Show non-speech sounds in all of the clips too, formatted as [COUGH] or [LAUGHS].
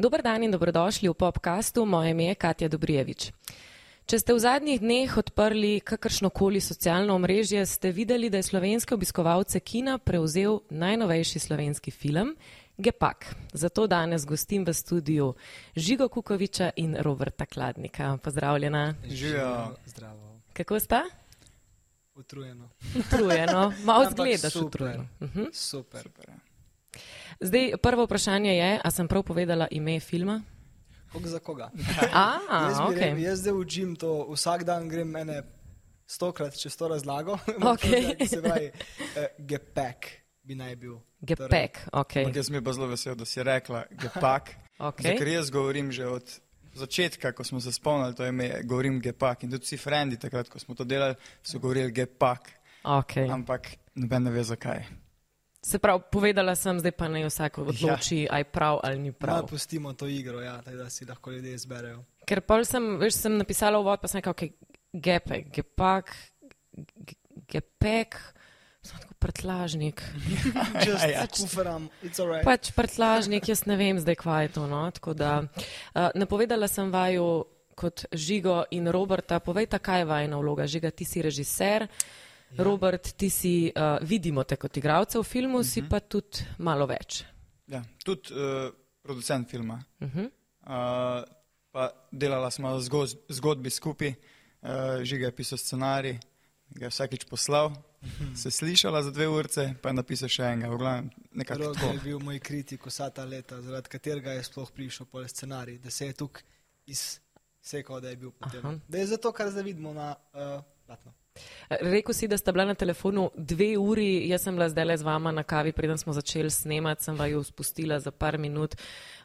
Dober dan in dobrodošli v podkastu. Moje ime je Katja Dobrijevič. Če ste v zadnjih dneh odprli kakršnokoli socialno omrežje, ste videli, da je slovenske obiskovalce kina prevzel najnovejši slovenski film Gepak. Zato danes gostim v studiu Žigo Kukoviča in Roberta Kladnika. Pozdravljena. Živijo. Zdravo. Kako sta? Utrujeno. Utrujeno, malo zgledaš super. utrujeno. Mhm. Super. super. Zdaj, prvo vprašanje je, a sem prav povedala ime filma? Koga za koga? A, [LAUGHS] jaz, bi ok. rekel, jaz zdaj učim to, vsak dan grem ene stokrat čez to razlago. [LAUGHS] Okej. Se pravi, uh, gepek bi naj bil. Gepek, ok. Ampak jaz bil pa zelo vesel, da si rekla gepak. [LAUGHS] okay. Ker jaz govorim že od začetka, ko smo se spomnili to ime, govorim gepak. In tudi vsi frendi takrat, ko smo to delali, so govorili gepak. okay. Ampak noben ne ve zakaj. Se pravi, povedala sem, zdaj pa naj vsak odloči, ja. aj prav ali ni Prav. prav. Pustimo to igro, ja, tako da si lahko ljudje izberejo. Ker pol sem, veš, sem napisala uvod, pa sem rekel, okay, gepek, gepak, ge- gepek, sem tako prtlažnik. [LAUGHS] Just Ja, ja. kuferam, it's alright. Pač prtlažnik, jaz ne vem zdaj, kva je to. No? Tako Da, uh, napovedala sem vaju kot Žigo in Roberta. Povejta, kaj je vajna vloga. Žiga, ti si režiser. Ja. Robert, ti si, uh, vidimo te kot igralca v filmu, uh -huh. si pa tudi malo več. Ja, tudi uh, producent filma. Uh -huh. Uh, pa delala smo zgoz, zgodbi skupaj, uh, žiga je pisal scenarij, ga je vsakič poslal, se slišala za dve urce, pa je napisal še enega. V glavnem, nekako Rok je bil moj kritik vsa ta leta, zaradi katerega je sploh prišel pol scenarij, da se je tukaj izsekal, da je bil Aha. potem. Da je zato, kar zdaj vidimo na uh, platno. Rekl si, da sta bila na telefonu dve uri, jaz sem bila zdaj le z vama na kavi, preden smo začeli snemati, sem vaju spustila za par minut.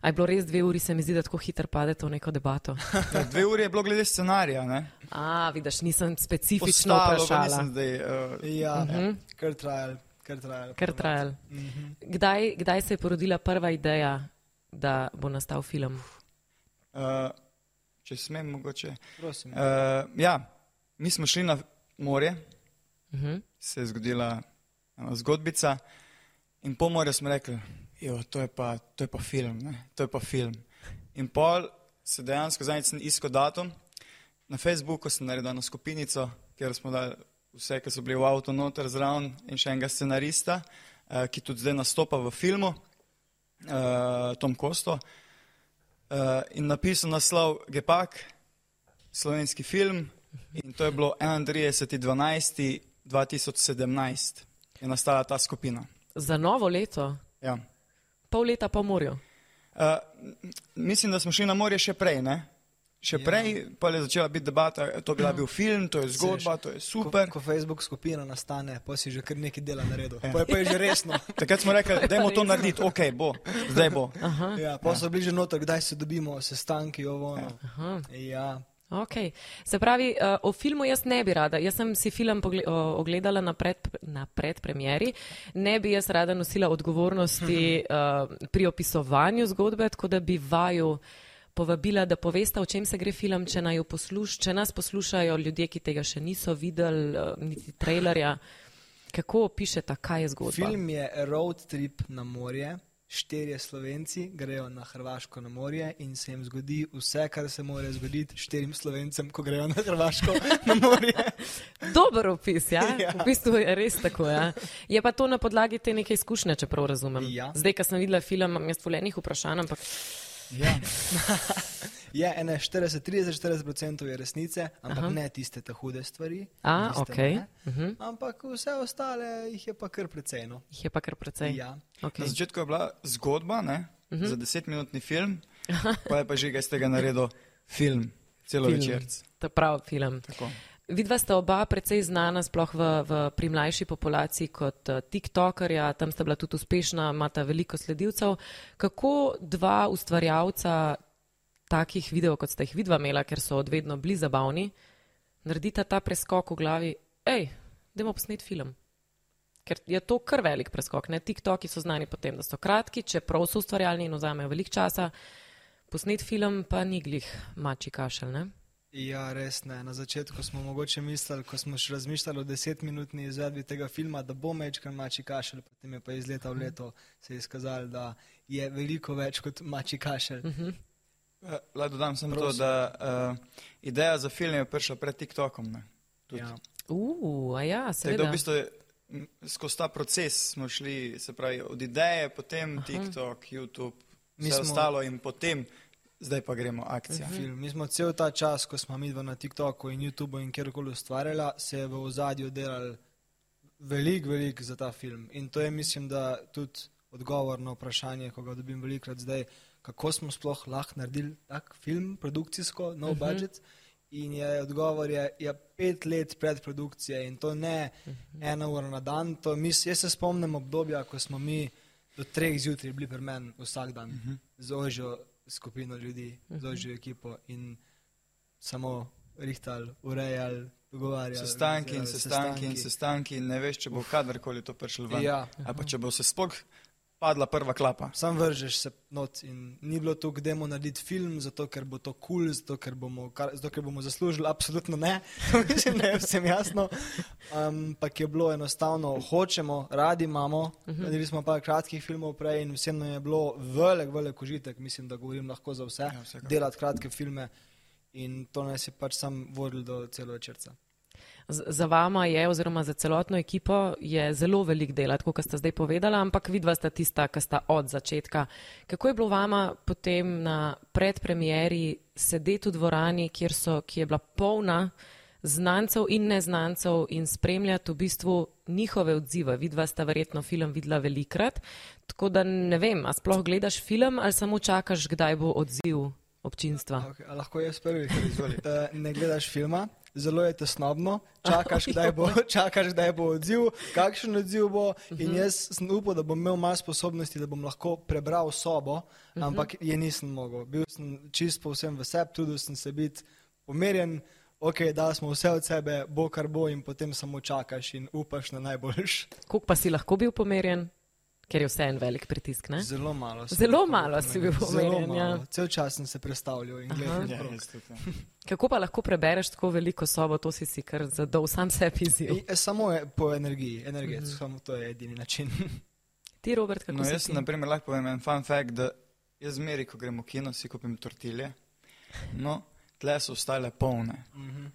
A je bilo res dve uri, se mi zdi, da tako hitro padete v neko debato. [LAUGHS] Ja, dve uri je bilo glede scenarija, ne? A, vidiš, nisem specifično Ostalo pa vprašala. nisem zdaj. Uh, Ja, uh Mhm. -huh. kar trajal, kar trajal. Ker trajal. Mm -hmm. Kdaj, kdaj se je porodila prva ideja, da bo nastal film? uh, če smem, mogoče. Prosim. Uh, ja, mi smo šli na morje, Uh -huh. se je zgodila ena zgodbica, in po morju smo rekli, jo, to, je pa, to je pa film, ne? to je pa film. In pol se dejansko zadnjič sem iskal datum. Na Facebooku sem naredil eno skupinico, kjer smo dali vse, ki so bili v avtu noter zraven in še enega scenarista, uh, ki tudi zdaj nastopa v filmu, uh, Tom Kosto. Uh, in napisal naslov Gepak, slovenski film. In to je bilo 31.12.2017, je nastala ta skupina. Za novo leto, Ja. pol leta po morju. Uh, mislim, da smo šli na morje še prej. Ne? Še Ja. prej pa je začela biti debata, to je bila bil film, to je zgodba, to je super. Ko, ko Facebook skupina nastane, pa si že kar nekaj dela naredil. Ja. Pa je pa je že resno. [LAUGHS] Takrat smo rekli, da je to narediti, ok, bo, zdaj bo. Aha, Ja, pa so bili že noter, kdaj se dobimo, sestanki, ovo. Ja. Okay. Se pravi, uh, o filmu jaz ne bi rada. Jaz sem si film ogledala na, pred, na predpremieri. Ne bi jaz rada nosila odgovornosti uh, [LAUGHS] pri opisovanju zgodbe, tako da bi vaju povabila, da povesta, o čem se gre film, če, posluš, če nas poslušajo ljudje, ki tega še niso videli, uh, niti trailerja. Kako opišete, kaj je zgodba? Film je road trip na morje. Štirje slovenci grejo na Hrvaško na morje in se jim zgodi vse, kar se more zgoditi štirim slovencem, ko grejo na Hrvaško na morje. Dober opis, ja? Ja. v bistvu je res tako. Ja? Je pa to na podlagi te neke izkušnje, če prav razumem. Ja. Zdaj, ko sem videla film, imam jaz volenih vprašanj, ampak Ja. [LAUGHS] Je ene 40, 30, 40 odstotkov je resnice, ampak Aha. Ne tiste ta hude stvari. A, tiste okej. ne. Mhm. Ampak vse ostale jih je pa kar precej. No. jih je pa kar precej. Ja. Na Okay. začetku je bila zgodba ne, uh -huh. za desetminutni film, [LAUGHS] pa je pa že iz tega naredil film, celo. To je prav film. Tako. Vidva sta oba precej znana, sploh v, v pri mlajši populaciji kot uh, TikTokerja, tam sta bila tudi uspešna, imata veliko sledilcev. Kako dva ustvarjalca takih videov, kot ste jih vidva imela, ker so odvedno bili zabavni, naredita ta preskok v glavi, hej, dajmo posneti film. Ker je to kar velik preskok. Ne? TikToki so znani potem, da so kratki, čeprav so ustvarjalni in vzamejo veliko časa. Posnet film pa ni glih mači kašelj. Ne? Ja, res ne. Na začetku smo mogoče mislili, ko smo še razmišljali o desetminutni izvedbi tega filma, da bo mečkar mači kašelj, potem je pa iz leta v leto se je izkazalo, da je veliko več kot mači kašelj. Eh, Lahko dodam samo to, da uh, ideja za film je prišla pred TikTokom. Ja. Uh, a ja, Tako da seveda. v bistvu skozi ta proces smo šli, se pravi, od ideje, potem Aha. TikTok, YouTube, Mi vse smo- ostalo in potem, zdaj pa gremo akcija. Film. Mi smo cel ta čas, ko smo mi dva na TikToku in YouTubu in kjerkoli ustvarjala, se je v ozadju delal veliko, veliko za ta film. In to je, mislim, da tudi odgovor na vprašanje, ko ga dobim velikrat zdaj, kako smo sploh lahko naredili tak film, produkcijsko, no uh -huh. budget. In je odgovor je, je pet let predprodukcije in to ne uh -huh. ena ura na dan. To, mis, jaz se spomnim obdobja, ko smo mi do treh zjutraj bili pri meni vsak dan uh -huh. z ožjo skupino ljudi, uh -huh. z ožjo ekipo in samo rihtali, urejali, dogovarjali. Sestanki in organizirali sestanki in sestanki, ne veš, če bo kadarkoli to prišlo ven. Ja. Ali pa če bo se sploh padla prva klapa. Sam vržeš se not in ni bilo to, kde bomo narediti film, zato ker bo to kul, cool, zato, ker bomo kar- zato ker bomo zaslužili, absolutno ne, to mislim, da je vsem jasno. Ampak je bilo enostavno, hočemo, radi imamo, naredili smo pa kratkih filmov prej in vsem nam je bilo velik, velik užitek, mislim, da govorim lahko za vse, Ja, delati kratke filme in to nas je pač sam vodil do celovečerca. Z- Za vama je, oziroma za celotno ekipo, je zelo velik del, tako kot ste zdaj povedala, ampak vidva sta tista, ki sta od začetka. Kako je bilo vama potem na predpremieri sedeti v dvorani, kjer so, ki je bila polna znancev in neznancev in spremljati v bistvu njihove odzive? Vidva sta verjetno film videla velikrat, tako da ne vem, a sploh gledaš film ali samo čakaš, kdaj bo odziv občinstva? Okay, lahko jaz prvi? Uh, ne gledaš filma, zelo je tesnobno, [LAUGHS] čakaš, kdaj bo, čakaš, kdaj bo odziv, kakšen odziv bo. In jaz sem upal, da bom imel malo sposobnosti, da bom lahko prebral sobo, ampak je nisem mogel. Bil sem čist povsem v sebi, trudil sem se biti pomerjen. Ok, da smo vse od sebe, bo kar bo, in potem samo čakaš in upaš na najboljš. Koliko pa si lahko bil pomerjen? Ker je vse en velik pritisk, ne? Zelo malo. Zelo bil malo si bil Zelo pomerjen, ja. Cel čas sem se predstavljal in gledal. Ja, naokrog. jaz tudi, ja. [LAUGHS] Kako pa lahko prebereš tako veliko sobo, to si si kar zadol sam sebi izziv. I- Samo je po energiji, energetsko, mm -hmm. samo to je edini način. [LAUGHS] Ti, Robert, kako No, si jaz ti? na primer lahko povem en fun fact, da jaz zmeri, ko gremo v kino, si kupim tortilje. No, tle so ostale polne. Mm -hmm.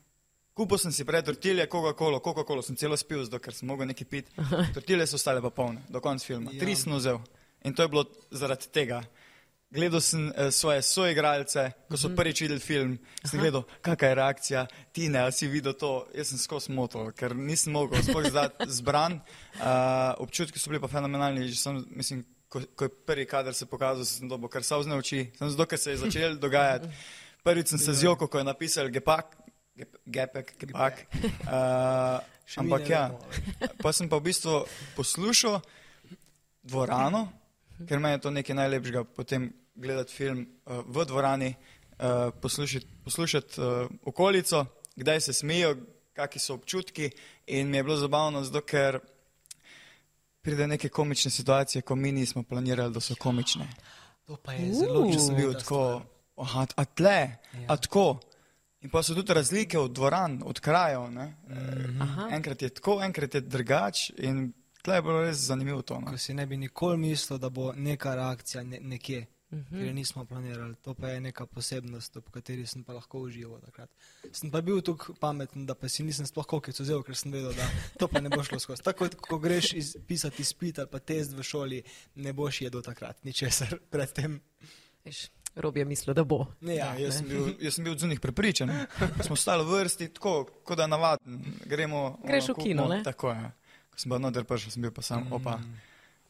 Kupil sem si prej tortilje, Coca-Cola, Coca-Cola sem celo spil, zato ker sem mogel nekaj piti. Tortilje so ostale pa polne, do konca filma. Ja. Tri sem vzel. In to je bilo zaradi tega. Gledal sem eh, svoje soigralce, ko so prvič videli film, sem gledal, kakšna je reakcija, ti ne, a si videl to, jaz sem skozi moto, ker nisem mogel sploh zdati [LAUGHS] zbran. Uh, občutki so bili pa fenomenalni, že sem, mislim, ko, ko je prvi kader se pokazal, sem dobil kar savzne oči, sem zato, ker se je začel dogajati. Prvič sem se zjokal, ko je napisal gepak, gep, gepek, gepak. Uh, [LAUGHS] ampak ja, pa sem pa v bistvu poslušal dvorano, ker meni je to nekaj najlepšega, potem gledati film uh, v dvorani, uh, poslušati, poslušati uh, okolico, kdaj se smejijo, kakšni so občutki. In mi je bilo zabavno, zato ker pride neke komične situacije, ko mi nismo planirali, da so komične. To pa je zelo. Če sem bil tako, aha, a tle, Ja. a tako. In pa so tudi razlike od dvoran, od krajev. ne. Mhm. Aha. Enkrat je tako, enkrat je drugač. In tle je bilo res zanimivo to. No. Ko si ne bi nikoli mislil, da bo neka reakcija ne, nekje, Mhm. -huh. ker nismo planirali. To pa je neka posebnost, ob kateri sem pa lahko užival takrat. Sem pa bil tako pameten, da pa si nisem sploh kokic vzel, ker sem vedel, da to pa ne bo šlo skozi. Tako, kot ko greš iz, pisati izpit ali pa test v šoli, ne boš jedel takrat ničesar predtem. Veš, Rob je mislil, da bo. Ne, Ja, ja, jaz, sem bil, jaz sem bil od zunih prepričan. [LAUGHS] Smo stali v vrsti, tako kot da navaden. Gremo, Greš v ono, kino, kupimo, ne? Tako je. Ko sem bil noter prišel, sem bil pa sam, opa,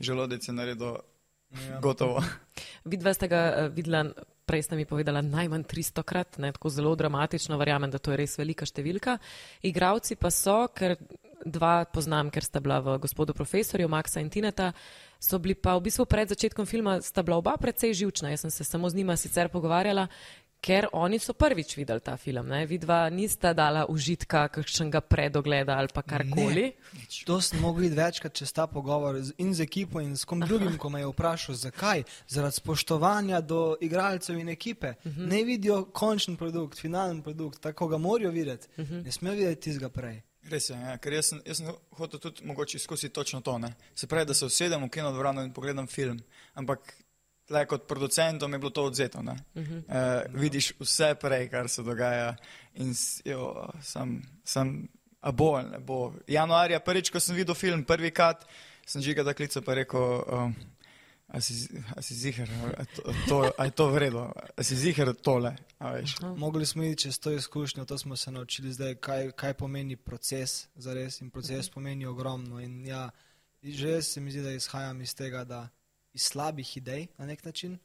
želodec je naredil ja. gotovo. [LAUGHS] Vidva ste ga uh, videla, prej ste mi povedala, najmanj 300 krat, ne, tako zelo dramatično, verjamem, da to je res velika številka. Igravci pa so, ker dva poznam, ker sta bila v gospodu profesorju, Maxa in Tineta, so bili pa v bistvu pred začetkom filma, sta bila oba precej živčna. Jaz sem se samo z njima sicer pogovarjala. ker oni so prvič videli ta film. Ne? Vidva nista dala užitka kakšnega predogleda ali pa karkoli. To smo mogli večkrat čez ta pogovor z- in z ekipo in s kom drugim, ko me je vprašal, zakaj. Zaradi spoštovanja do igralcev in ekipe. Uh -huh. Ne vidijo končni produkt, finalen produkt, tako ga morajo videti. Uh -huh. Ne smejo videti tistega prej. Res je, ja, ker jaz sem, jaz sem hotel tudi mogoče izkusiti točno to. Ne? Se pravi, da se usedem v kinodvorano in pogledam film, ampak tle kot producentom je bilo to odzeto. Uh -huh. e, vidiš vse prej, kar se dogaja in jo, sem, sem, a bo, ali ne bo. Januarja prvič, ko sem videl film, prvi kat, sem žiga da klical pa rekel, um, a si, a si ziher, a, to, to, a je to vredno, a si ziher tole, a veš. Mogli smo iti čez to izkušnjo, to smo se naučili zdaj, kaj, kaj pomeni proces za res in proces pomeni ogromno. In ja, že jaz se mi zdi, da izhajam iz tega, da iz slabih idej na nek način,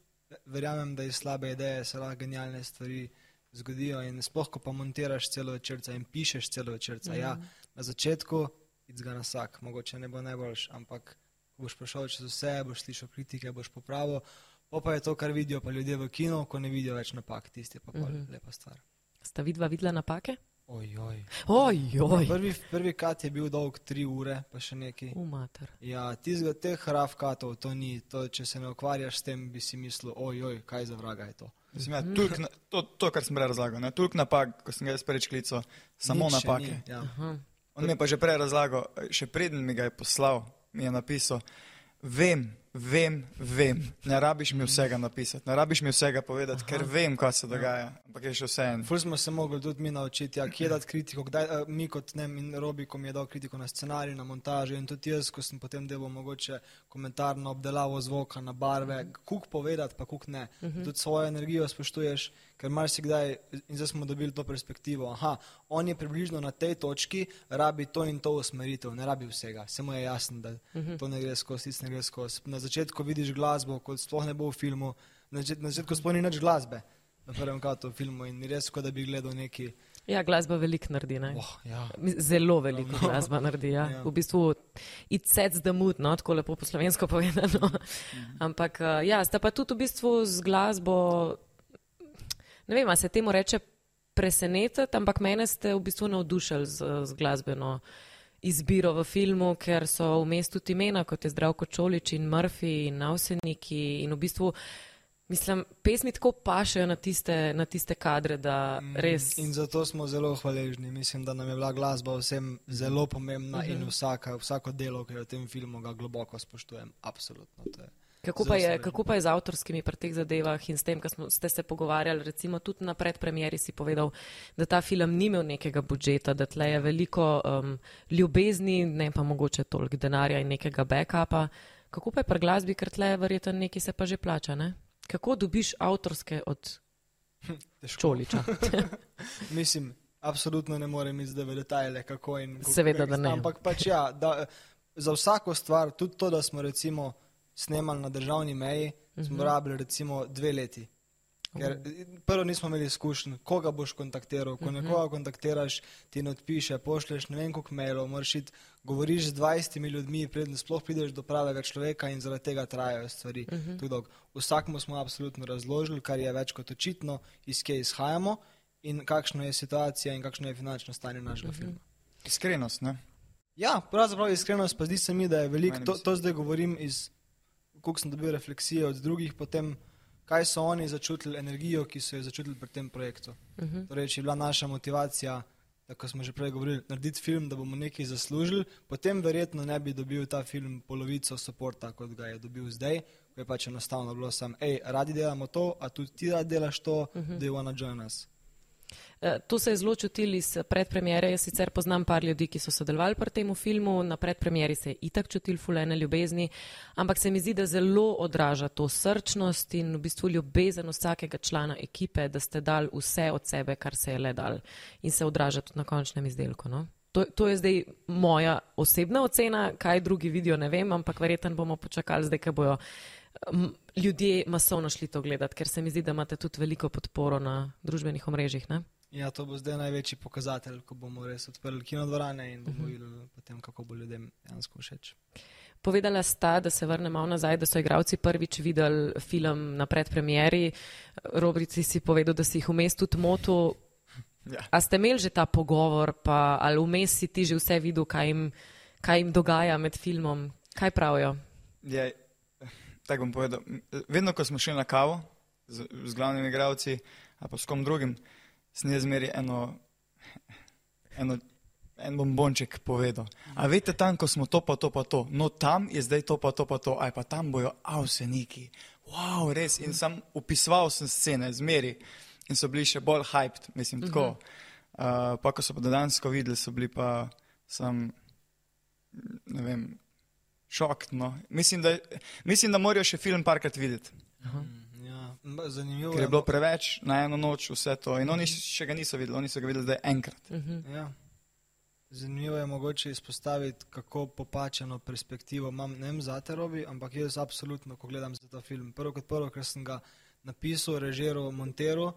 verjamem, da iz slabe ideje se lahko genialne stvari zgodijo in sploh, ko pa montiraš celo večerca in pišeš celo večerca. Mm. Ja, na začetku it's gonna suck, mogoče ne bo najboljš, ampak boš prišel čez vse, boš slišal kritike, boš popravil. Pa pa je to, kar vidijo pa ljudje v kinu, ko ne vidijo več napak, tisti je pa pol mm -hmm. lepa stvar. Sta vidva videla napake? Ojoj. Ojoj, Prvi, prvi kat je bil dolg tri ure, pa še nekaj. umater. Ja, tizga, teh raf katov to ni, to, če se ne ukvarjaš s tem, bi si mislil, ojoj, kaj za vraga je to. Mislim, ja, tulk, na- to, to, kar sem prej razlagal, ne, tulk napak, ko sem ga jaz prvič klical, samo Nič napake. ni, Ja. On mi je pa že prej razlagal, še preden mi ga je poslal, je napisal, vem, vem, vem, ne rabiš mi vsega napisati, ne rabiš mi vsega povedati, Aha. ker vem, kaj se dogaja, ampak je še vse en. Ful smo se mogli tudi mi naučiti, ja, kje dati kritiko, kdaj, uh, mi kot ne, in Robi, ko mi je dal kritiko na scenarij, na montažo in tudi jaz, ko sem potem delal mogoče komentar na obdelavo zvoka, na barve, kuk povedati, pa kuk ne. Uh -huh. Tudi svojo energijo spoštuješ, ker marsikdaj, in zdaj smo dobili to perspektivo, aha, on je približno na tej točki, rabi to in to usmeritev, ne rabi vsega, samo je jasno, da uh -huh. to ne gre skozi, tisto ne gre skozi. Na začetku vidiš glasbo, kot sploh ne bo v filmu, na začet- na začetku sploh ni nič glasbe na prvem katu v filmu in res, kot da bi gledal neki. Ja, glasba veliko naredi. Ne? Oh, ja. Zelo veliko glasba naredi. Ja. Ja. V bistvu it sets the mood, no? tako lepo po slovensko povedano. Ampak eh, ja, sta pa tudi v bistvu z glasbo, ne vem, a se temu reče presenetiti, ampak mene ste v bistvu navdušili z, z glasbeno izbiro v filmu, ker so v mestu tudi imena, kot je Zdravko Čolič in Murphy in Navseniki in v bistvu. Mislim, pesmi tako pašejo na tiste, na tiste kadre, da res. In zato smo zelo hvaležni. Mislim, da nam je bila glasba vsem zelo pomembna uh -huh. in vsaka, vsako delo, ki je v tem filmu, ga globoko spoštujem. Absolutno. to je Kako pa, je, kako pa je z avtorskimi pri teh zadevah in s tem, kar smo, ste se pogovarjali, recimo tudi na predpremieri si povedal, da ta film ni imel nekega budžeta, da tle je veliko um, ljubezni, ne pa mogoče toliko denarja in nekega backupa. Kako pa je pri glasbi, ker tle je verjetno nekaj se pa že plača, ne? Kako dobiš avtorske od [LAUGHS] Težko. Čoliča? [LAUGHS] Mislim, absolutno ne morem iti zdaj v detajle, kako in kako. Seveda, da ne. Ampak pač ja, da, za vsako stvar, tudi to, da smo recimo snemali na državni meji, smo uh Mhm. -huh. rabili recimo dve leti. Ker prvo nismo imeli izkušenj, koga boš kontaktiral. Ko uh -huh. nekoga kontaktiraš, ti ne odpiše, pošleš ne vem koliko mailov, moraš iti, govoriš z 20 ljudmi, preden sploh prideš do pravega človeka in zaradi tega trajajo stvari. Uh -huh. dolgo. Vsakmu smo absolutno razložili, kar je več kot očitno, iz kje izhajamo in kakšna je situacija in kakšno je finančno stanje našega uh -huh. filma. Iskrenost, ne? Ja, pravzaprav iskrenost, pa zdi se mi, da je veliko, to, to zdaj govorim iz, koliko sem dobil refleksije od drugih, potem kaj so oni začutili, energijo, ki so jo začutili pri tem projektu. Uh -huh. Torej, če je bila naša motivacija, da ko smo že prej govorili, narediti film, da bomo nekaj zaslužili, potem verjetno ne bi dobil ta film polovico podporta, kot ga je dobil zdaj, ko je pač enostavno bilo sam, hej, radi delamo to, a tudi ti radi delaš to, uh -huh. da je wanna join us. Eh, To se je zelo čutili iz predpremiere. Jaz sicer poznam par ljudi, ki so sodelovali pri tem filmu. Na predpremieri se je itak čutil fulene ljubezni, ampak se mi zdi, da zelo odraža to srčnost in v bistvu ljubezen vsakega člana ekipe, da ste dali vse od sebe, kar se je le dal in se odraža tudi na končnem izdelku. No? To, to je zdaj moja osebna ocena, kaj drugi vidijo, ne vem, ampak verjetno bomo počakali zdaj, ker bojo ljudje masovno šli to gledati, ker se mi zdi, da imate tudi veliko podporo na družbenih omrežjih. Ne? Ja, to bo zdaj največji pokazatelj, ko bomo res odprli kinodvorane in bomo videli potem, kako bo ljudem dejansko všeč. Povedala sta, da se vrne malo nazaj, da so igravci prvič videli film na predpremieri. Robrici si povedal, da si jih vmes tudi motil. Ja. A ste imeli že ta pogovor, pa ali vmes si ti že vse videl, kaj jim, kaj jim dogaja med filmom? Kaj pravijo? Je, tako bom povedal. Vedno, ko smo šli na kavo z, z glavnimi igravci ali pa s kom drugim, sem jaz zmeri eno, eno, en bombonček povedal. A veste, tam, ko smo to, pa to, pa to, no tam je zdaj to, pa to, pa to, aj pa tam bojo avseniki. Wow, res. In sem upisoval sem scene, zmeri. In so bili še bolj hyped, mislim, tako. Uh, pa, ko so pa dejansko videli, so bili pa sam, ne vem, šok. No. Mislim, da, mislim, da morajo še film parkrat videti. Ja, m, zanimivo Ker je bilo preveč na eno noč vse to. In oni še ga niso videli, oni so ga videli zdaj enkrat. Ja. Zanimivo je mogoče izpostaviti, kako popačeno perspektivo imam, ne vem, za te robi, ampak jaz absolutno, ko gledam za ta film, prvo kot prvo, ker sem ga napisal, režiral, monteral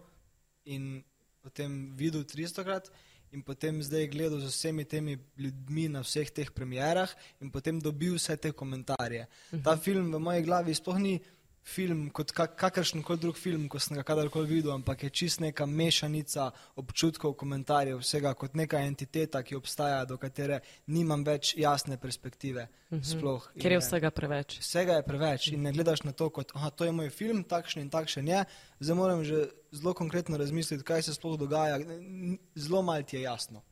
in potem videl 300 krat in potem zdaj gledal z vsemi temi ljudmi na vseh teh premjerah in potem dobil vse te komentarje. Ta film v moji glavi sploh ni film kot kak, kakršen koli drug film, ko sem ga kadarkoli videl, ampak je čist neka mešanica občutkov, komentarjev, vsega kot neka entiteta, ki obstaja, do katere nimam več jasne perspektive. Sploh. In Ker je vsega preveč. Vsega je preveč in ne gledaš na to, kot da je moj film, takšen in takšen je. Zdaj moram že zelo konkretno razmisliti, kaj se sploh dogaja. Zelo malo ti je jasno.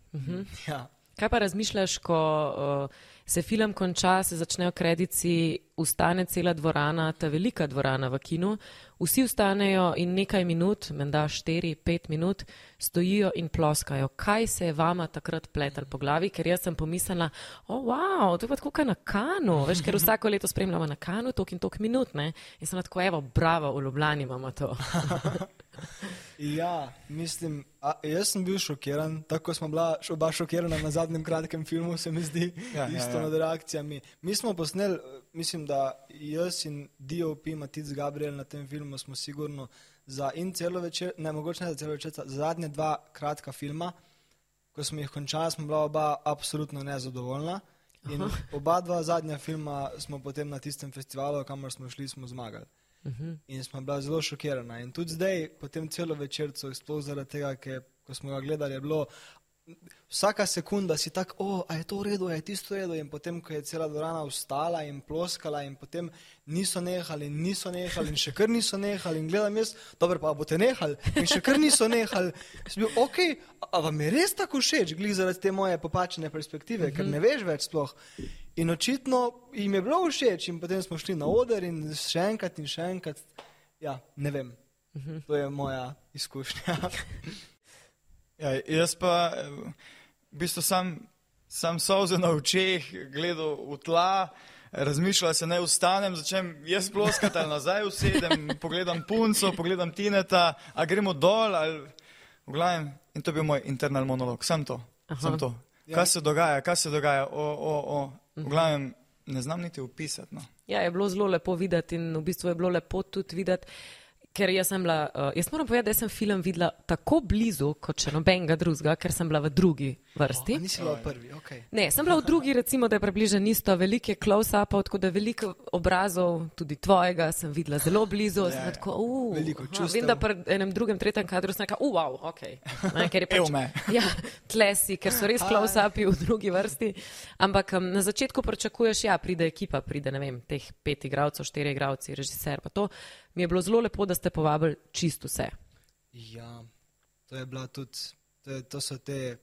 Ja. Kaj pa razmišljaš, ko uh, se film konča, se začnejo kredici, ustane cela dvorana, ta velika dvorana v kinu, vsi vstanejo in nekaj minut, menda štiri, pet minut, stojijo in ploskajo. Kaj se je vama takrat pletel po glavi? Ker jaz sem pomislila, o, oh, wow, to je pa tako kot na kanu, veš, ker vsako leto spremljamo na kanu, tok in tok minut, ne? In sem tako, evo, bravo, v Ljubljani imamo to. [LAUGHS] Ja, mislim, a, jaz sem bil šokiran, tako smo bila oba šokirana na zadnjem kratkem filmu, se mi zdi, Ja, ja, ja, ja. nad reakcijami. Mi smo posneli, mislim, da jaz in DOP Matic Gabriel na tem filmu smo sigurno za in celo večer, ne mogoče ne za celo večer, za zadnje dva kratka filma, ko smo jih končali, smo bila oba absolutno nezadovoljna. In oba dva zadnja filma smo potem na tistem festivalu, kamor smo šli, smo zmagali. In smo bila zelo šokirana. In tudi zdaj, po tem celo večercu, sploh zaradi tega, ker ko smo ga gledali, je bilo vsaka sekunda si tako, o, a je to v redu, a je tisto v redu. In potem, ko je cela dvorana vstala in ploskala, in potem niso nehali, niso nehali, in še kar niso nehali. In gledam jaz, dobro, pa boste nehali, in še kar niso nehali. Sem bil, ok, a vam je res tako všeč, glih zaradi te moje popačene perspektive, ker ne veš več sploh. In očitno jim je bilo všeč, in potem smo šli na oder in še enkrat in še enkrat. Ja, ne vem. To je moja izkušnja. Ja, jaz pa eh, v bistvu sam, sam solze na očeh, gledal v tla, razmišljal se ne ustanem, začnem jaz ploskati ali nazaj usedem, pogledam punco, pogledam tineta, a gremo dol ali v glavnem. In to je bil moj internal monolog, sem to, sem to. Kaj se dogaja, kaj se dogaja, o, o, o. V glavnem ne znam niti opisati. No. Ja, je bilo zelo lepo videti in v bistvu je bilo lepo tudi videti. Ker jaz sem bila, uh, jaz moram povedati, da sem film videla tako blizu kot še nobenega drugega, ker sem bila v drugi vrsti. A nisi bila v prvi, ok. Ne, sem bila v drugi, recimo, da je približno isto, velike close-upov, tako da veliko obrazov, tudi tvojega, sem videla zelo blizu. Ja, Ja, tako, uh, Veliko aha, čustev. Vem, da pri enem drugem, tretjem kadru sem rekla, uh, wow, ok. Ne, ker je [LAUGHS] pač, [LAUGHS] ja, tlesi, ker so res close-upi v drugi vrsti. Ampak um, na začetku pričakuješ, ja, pride ekipa, pride, ne vem, teh pet igralcev, štiri igralci, režiser, pa to. Mi je bilo zelo lepo, da ste povabili čisto vse. Ja, to je bila tudi, to, je, to so te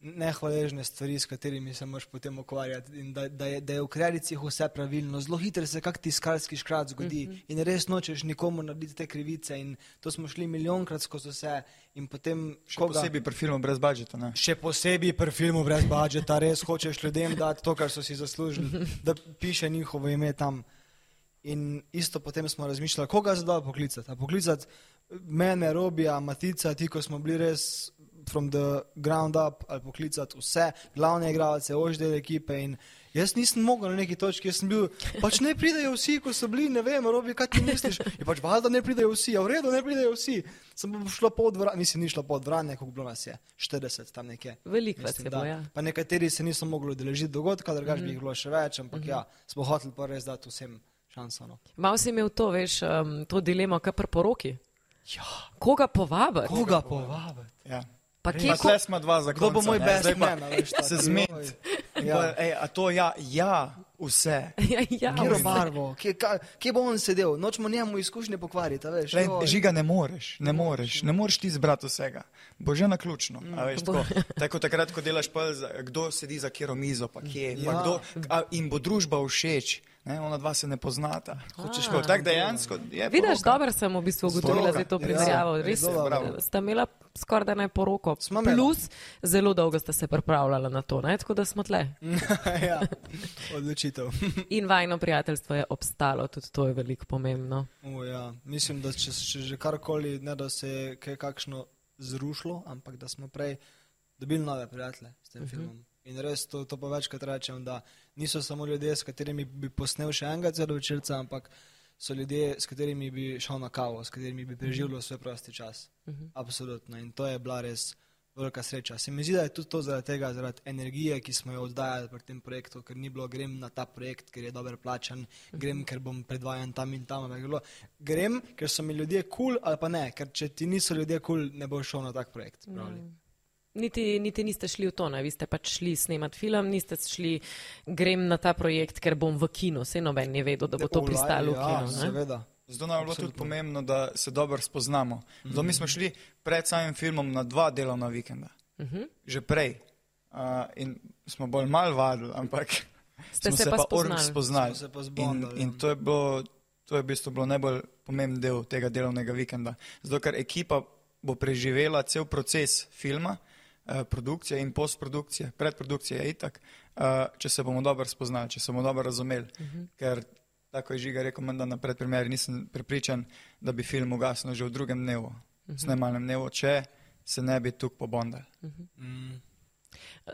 nehvaležne stvari, s katerimi se moraš potem ukvarjati. In da, da, je, da je v kredicih vse pravilno, zelo hitro se kak tiskarski škrat zgodi uh -huh. in res nočeš nikomu narediti te krivice. In to smo šli milijonkrat skozi vse in potem Še posebej pri filmu brez budžeta. Ne? Še posebej pri filmu brez budžeta, res hočeš ljudem dati to, kar so si zaslužili, da piše njihovo ime tam. In isto potem smo razmišljali, koga zdaj poklicati. A poklicati mene, Robija, Matica, ti, ko smo bili res from the ground up ali poklicati vse glavne igralce, oždel ekipe in jaz nisem mogel na neki točki, jaz sem bil, pač ne pridejo vsi, ko so bili, ne vem, robi, kaj ti misliš. Je pač valjda ne pridejo vsi, a v redu ne pridejo vsi. Sem pa šla po dvorani, mislim, ni šla po dvorani, koliko bilo nas je, 40 tam nekje. Veliko vas Mislim, je da. bilo, ja. Pa nekateri se niso mogli udeležiti dogodka, drugač Mhm. bi jih bilo še več, ampak ja, smo hoteli pa res dati vsem šanso. No. Mal si imel to, veš, um, to dilemo, kar pri poroki. Ja, Koga povabiti? koga povabiti? Ja. Pa kje, ko, smo dva za Kdo bo konca, moj best man? Se zmed. oj. Ja. Ej, a to ja, ja, vse. [LAUGHS] ja, ja, Kjero barvo, kje, ka, kje bo on sedel, nočemo njemu izkušnje pokvariti, veš. Lej, joj. žiga ne moreš, ne moreš, ne moreš ti zbrati vsega. Bo že na ključno. Mm, veš, tako, tako takrat, ko delaš pa, kdo sedi za kjero mizo, pa kje, ja. pa Ja. kdo, a, in bo družba všeč. Ne, ona dva se ne poznata. Hočeš tako, tako dejansko je. Vidiš, dobro sem v bistvu ugotovila za to Ja, primerjavo. ja, Res dobro. sta imela skoraj da ne poroko. Imela. Plus, zelo dolgo sta se pripravljala na to, ne? tako da smo tle. [LAUGHS] ja, odločitev. [LAUGHS] In vajno prijateljstvo je obstalo, tudi to je veliko pomembno. O, ja. Mislim, da če, če že karkoli, ne da se je kaj kakšno zrušilo, ampak da smo prej dobili nove prijatelje s tem uh -huh. filmom. In res to, to pa večkrat rečem, da niso samo ljudje, s katerimi bi posnel še enega celovečerca, ampak so ljudje, s katerimi bi šel na kavo, s katerimi bi preživel svoj prosti čas. Uh -huh. Absolutno. In to je bila res velika sreča. Se mi zdi, da je tudi to zaradi tega, zaradi energije, ki smo jo oddajali pri tem projektu, ker ni bilo grem na ta projekt, ker je dober plačan, grem, ker bom predvajan tam in tam. Bilo, grem, ker so mi ljudje kul cool, ali pa ne, ker če ti niso ljudje kul, cool, ne boš šel na tak projekt. Mm. Niti, niti niste šli v to, ne? vi ste pač šli snemati film, niste šli, grem na ta projekt, ker bom v kinu, vse noben je vedel, da bo to pristalo v ja, kinu. ne? Seveda. Zato nam je bilo tudi pomembno, da se dobro spoznamo. Zato mi smo šli pred samim filmom na dva delovna vikenda. Mhm. Že prej. Uh, in smo bolj mal vadili, ampak Ste smo se se pa pa spoznali. spoznali. Se pa In, zbondali, in ja. to je bilo, to je v bistvu bilo najbolj pomemben del tega delovnega vikenda. Zato, ker ekipa bo preživela cel proces filma, produkcije in postprodukcije, predprodukcije je itak, eh, če se bomo dobro spoznali, če se bomo dobro razumeli. Uh -huh. Ker, tako je Žiga rekel, menda na predpremieri, nisem prepričan, da bi film ugasnil že v drugem dnevu, uh -huh. snemalnem dnevu, če se ne bi tukaj pobondali. Mm.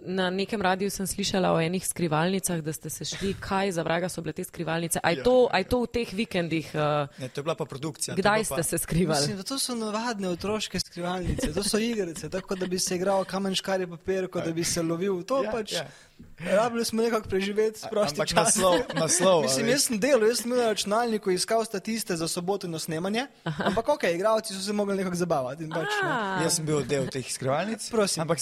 Na nekem radiju sem slišala o enih skrivalnicah, da ste se šli, kaj za vraga so bile te skrivalnice. Aj to, aj to v teh vikendih, uh, Ne, to je bila pa produkcija. kdaj pa- ste se skrivali? Mislim, da to so navadne otroške skrivalnice, to so igrice, tako da bi se igral kamen škari papir, kot da bi se lovil. To Ja, pač, ja. Rabili smo nekako preživeti prosti Ampak čas. naslov, naslov. a Mislim, jaz sem delal, jaz sem na računalniku, iskal statiste za sobotno snemanje, ampak ok, igravci so se mogli nekako zabavati. In pač, ne. A, Jaz sem bil del teh skrivalnic. Prosim, ampak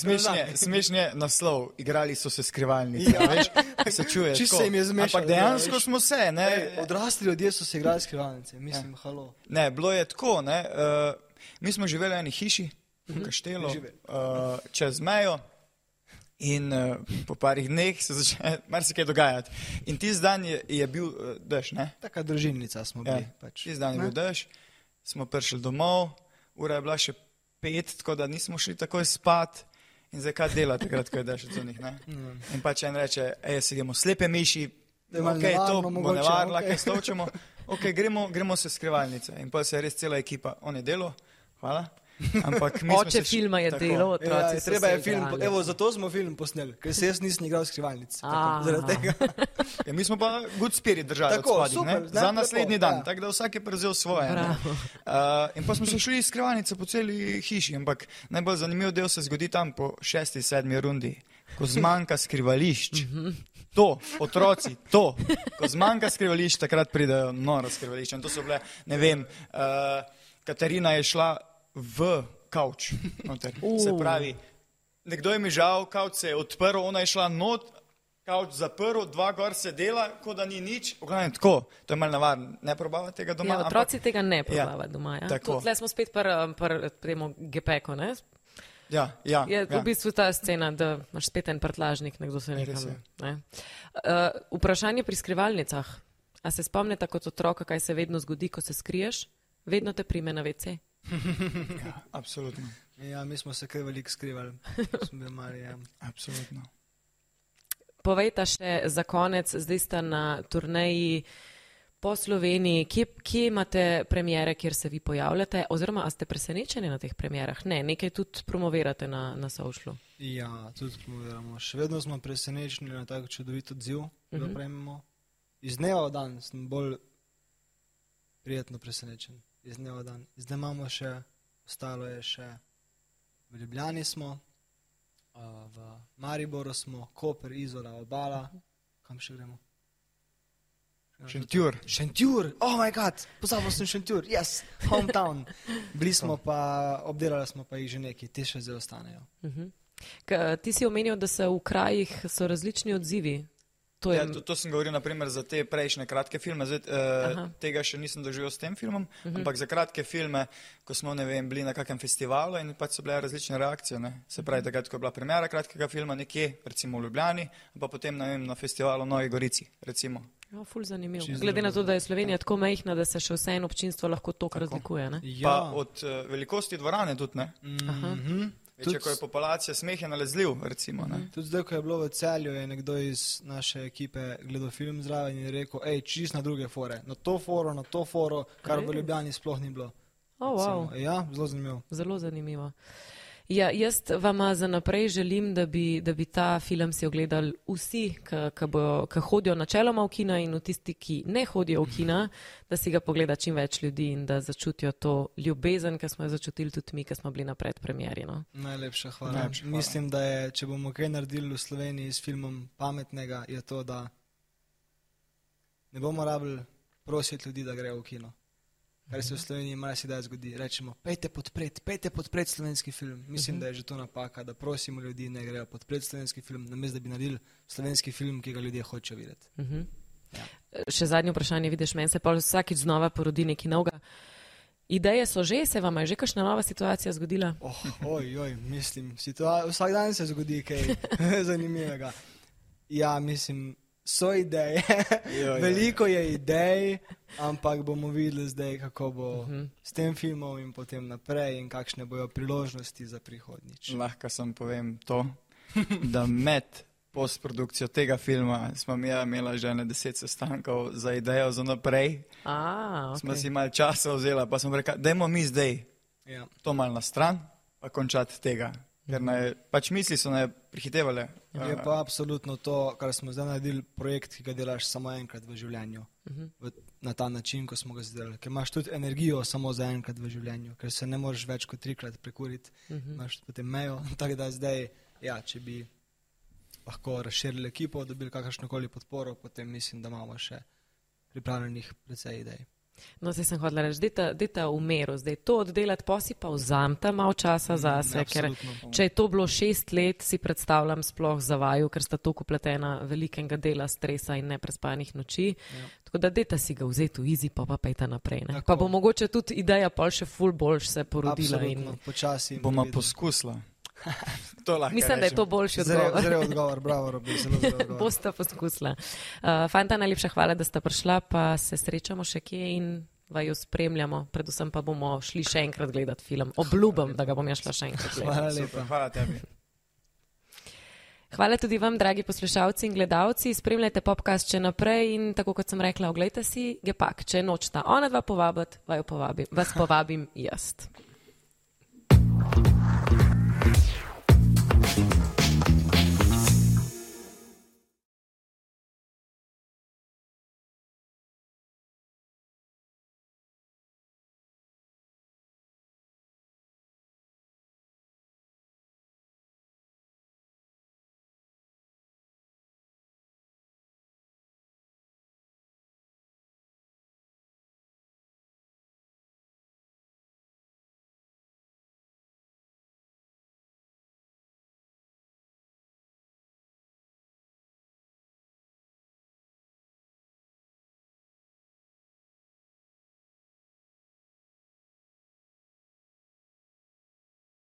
smešen je, naslov, igrali so se skrivalnice. Ja. Veš, se čuje. Čisto se jim je zmešalo, Ampak dejansko veš. smo se, ne. Ej, Odrasli ljudje so se igrali skrivalnice, mislim, ja. halo. Ne, bilo je tako. Ne, uh, mi smo živeli v eni hiši, v kaštelu, Živeli. uh, čez mejo. In uh, po parih dneh se začne [LAUGHS] marsikaj dogajati. In tisti dan je, je bil uh, dež, ne? Taka družinnica smo Ja. bili. Pač. Tisti dan je Ne? bil dež, smo prišli domov, ura je bila še pet, tako da nismo šli takoj spat. In zdaj kaj dela takrat, ko je dež od njih. In pač en reče, ej, se gremo slepe miši, Da je malo okay, to nevarno bo mogoče, nevarno, okej. kaj stočemo. Okay, gremo, gremo se skrivalnice. In pa se je res cela ekipa, on je delo, hvala. Ampak Oče filma je tako. delo, otroci Ja, treba je film, igrali. evo, zato smo film posneli, ker se jaz nisem igral skrivalnic. tako. Zaradi tega. [LAUGHS] Ja, mi smo pa good spirit držali Tako, spodaj, super, ne? za naslednji dan, ja. tako da vsak je prevzel svoje. Uh, in pa smo se šli iz skrivalnice po celi hiši, ampak najbolj zanimiv del se zgodi tam po šesti, sedmi rundi, ko zmanjka skrivališč. To, otroci, to, ko zmanjka skrivališč, takrat pridejo nora skrivališča. In to so bile, ne vem, uh, Katarina je šla v kavč. Noter. [LAUGHS] Se pravi, nekdo je mi žal, kavč se je odprl, ona je šla not, kavč zaprl, dva gor sedela, kot da ni nič. Pogledaj, tako, to je malo navarno, ne probavate tega doma. Ja, ampak- otroci tega ne probavajo doma. Ja. Tle smo spet pri pr, gepeku. Ne? Ja, ja, Je ja. v bistvu ta scena, da imaš spet en prtlažnik, nekdo se Res nekam. je. Ne? Uh, vprašanje pri skrivalnicah. A se spomnite kot otroka, kaj se vedno zgodi, ko se skriješ? Vedno te prime na WC. Ja, absolutno. Ja, mi smo se kaj veliko skrivali. Smo bili mali, ja. absolutno. Povejta še za konec, zdaj sta na turneji po Sloveniji, kje, kje imate premjere, kjer se vi pojavljate, oziroma a ste presenečeni na teh premjerah? Ne, nekaj tudi promovirate na, na Socialu. Ja, tudi promoviramo. Še vedno smo presenečeni na tako čudovit odziv, uh -huh. da prejmemo. Iz dneva v dan sem bolj prijetno presenečen. Iz dneva v dan. Zdaj imamo še, ostalo je še v Ljubljani smo, a, v Mariboru smo, Koper, Izola, Obala. Kam še gremo? Šentjur. Šentjur, oh moj bog, pozabil sem Šentjur, yes, hometown. [LAUGHS] Bili smo pa, obdelali smo pa jih že neki, te še zdaj ostanejo. Mhm. K, ti si omenil, da se v krajih so različni odzivi. To je, Ja, to, to sem govoril naprimer za te prejšnje kratke filme. Zdaj, Aha. uh, tega še nisem doživel s tem filmom, uh Mhm. -huh. ampak za kratke filme, ko smo ne vem, bili na kakem festivalu in pač so bile različne reakcije. Ne? Se pravi, takrat, ko je bila premjera kratkega filma nekje, recimo v Ljubljani, pa potem ne vem, na festivalu v Novi Gorici. Recimo. ja, ful zanimivo. Glede na to, da je Slovenija tako majhna, da se še vseeno občinstvo lahko toliko razlikuje. Ne? Ja. Pa od uh, velikosti dvorane tudi ne. Aha. Mhm. Tudi- ko je populacija smeh je nalezljiv, recimo. Ne? Tudi zdaj, ko je bilo v celju, je nekdo iz naše ekipe gledal film zraven in je rekel, hej, čist na druge fore, na to foro, na to foro, kar v Ej. Ljubljani sploh ni bilo. Oh, wow. Recimo. Ja, zelo zanimivo. Zelo zanimivo. Ja, jaz vam za naprej želim, da bi, da bi ta film si ogledali vsi, ki hodijo načeloma v kina in v tisti, ki ne hodijo v kina, da si ga pogleda čim več ljudi in da začutijo to ljubezen, ki smo jo začutili tudi mi, ki smo bili na predpremjeri. No? Najlepša hvala. Najlepša hvala. Mislim, da je, če bomo kaj naredili v Sloveniji s filmom pametnega, je to, da ne bomo rabili prositi ljudi, da grejo v kino. Kar se v Sloveniji marsikdaj zgodi. Rečemo, pejte podpreti, pejte podpreti slovenski film. Mislim, da je že to napaka, da prosimo ljudi, ne grejo podpreti slovenski film, namesto da bi naredili slovenski film, ki ga ljudje hočejo videti. Uh -huh. Ja. Še zadnje vprašanje, vidiš, meni se pa vsakič znova porodi nekaj novega. Ideje so že, se vam je že kakšna nova situacija zgodila? Oh, oj, oj, mislim, situa- vsak dan se zgodi kaj [LAUGHS] [LAUGHS] zanimivega. Ja, mislim, so ideje, Jo, jo. veliko je idej, ampak bomo videli zdaj, kako bo uh Mhm. -huh. s tem filmom in potem naprej in kakšne bojo priložnosti za prihodnič. Lahko sem povem to, da med postprodukcijo tega filma smo mi imeli že ne deset sestankov za idejo za naprej. A, Okay. Smo si malo časa vzeli, pa smo rekli, dajmo mi zdaj Ja. to malo na stran, pa končati tega. Ker naj, pač misli so naj prihitevale. Je pa absolutno to, kar smo zdaj naredili, projekt, ki ga delaš samo enkrat v življenju. Uh Mhm. -huh. Na ta način, ko smo ga zdelali. Ker imaš tudi energijo samo za enkrat v življenju, ker se ne moreš več kot trikrat prekuriti, uh -huh. imaš potem mejo. [LAUGHS] Tako da zdaj, ja, če bi lahko razširili ekipo, dobili kakršno koli podporo, potem mislim, da imamo še pripravljenih precej idej. No, zdaj sem hodila reči, dajte v meru, zdaj to oddelati, pa si pa vzamete malo časa zase, ker absolutno. če je to bilo šest let, si predstavljam sploh za vaju, ker sta to kupletena velikega dela stresa in neprespanih noči. Ja. Tako da dajte si ga vzeti v izi, pa pa pejte naprej. Ne? Tako. Pa bo mogoče tudi ideja pol še ful boljš se porodila. In... Absolutno, počasi. in Bomo previdno. poskusila. [LAUGHS] Mislim, da je to boljši Zrel, odgovor. zrel odgovor, bravo, Robi, zelo zrel [LAUGHS] odgovor. Boste poskusila. Uh, fanta, najlepša hvala, da ste prišla, pa se srečamo še kje in vaju spremljamo. Predvsem pa bomo šli še enkrat gledati film. Obljubim, da ga bom jaz šla še enkrat gledati. Hvala Super, lepa. Hvala tebi. Hvala tudi vam, dragi poslušalci in gledalci. Spremljajte podcast še naprej in tako kot sem rekla, oglejte si Gepak. Če nočta ona dva povabiti, vaju povabim, vas povabim jaz.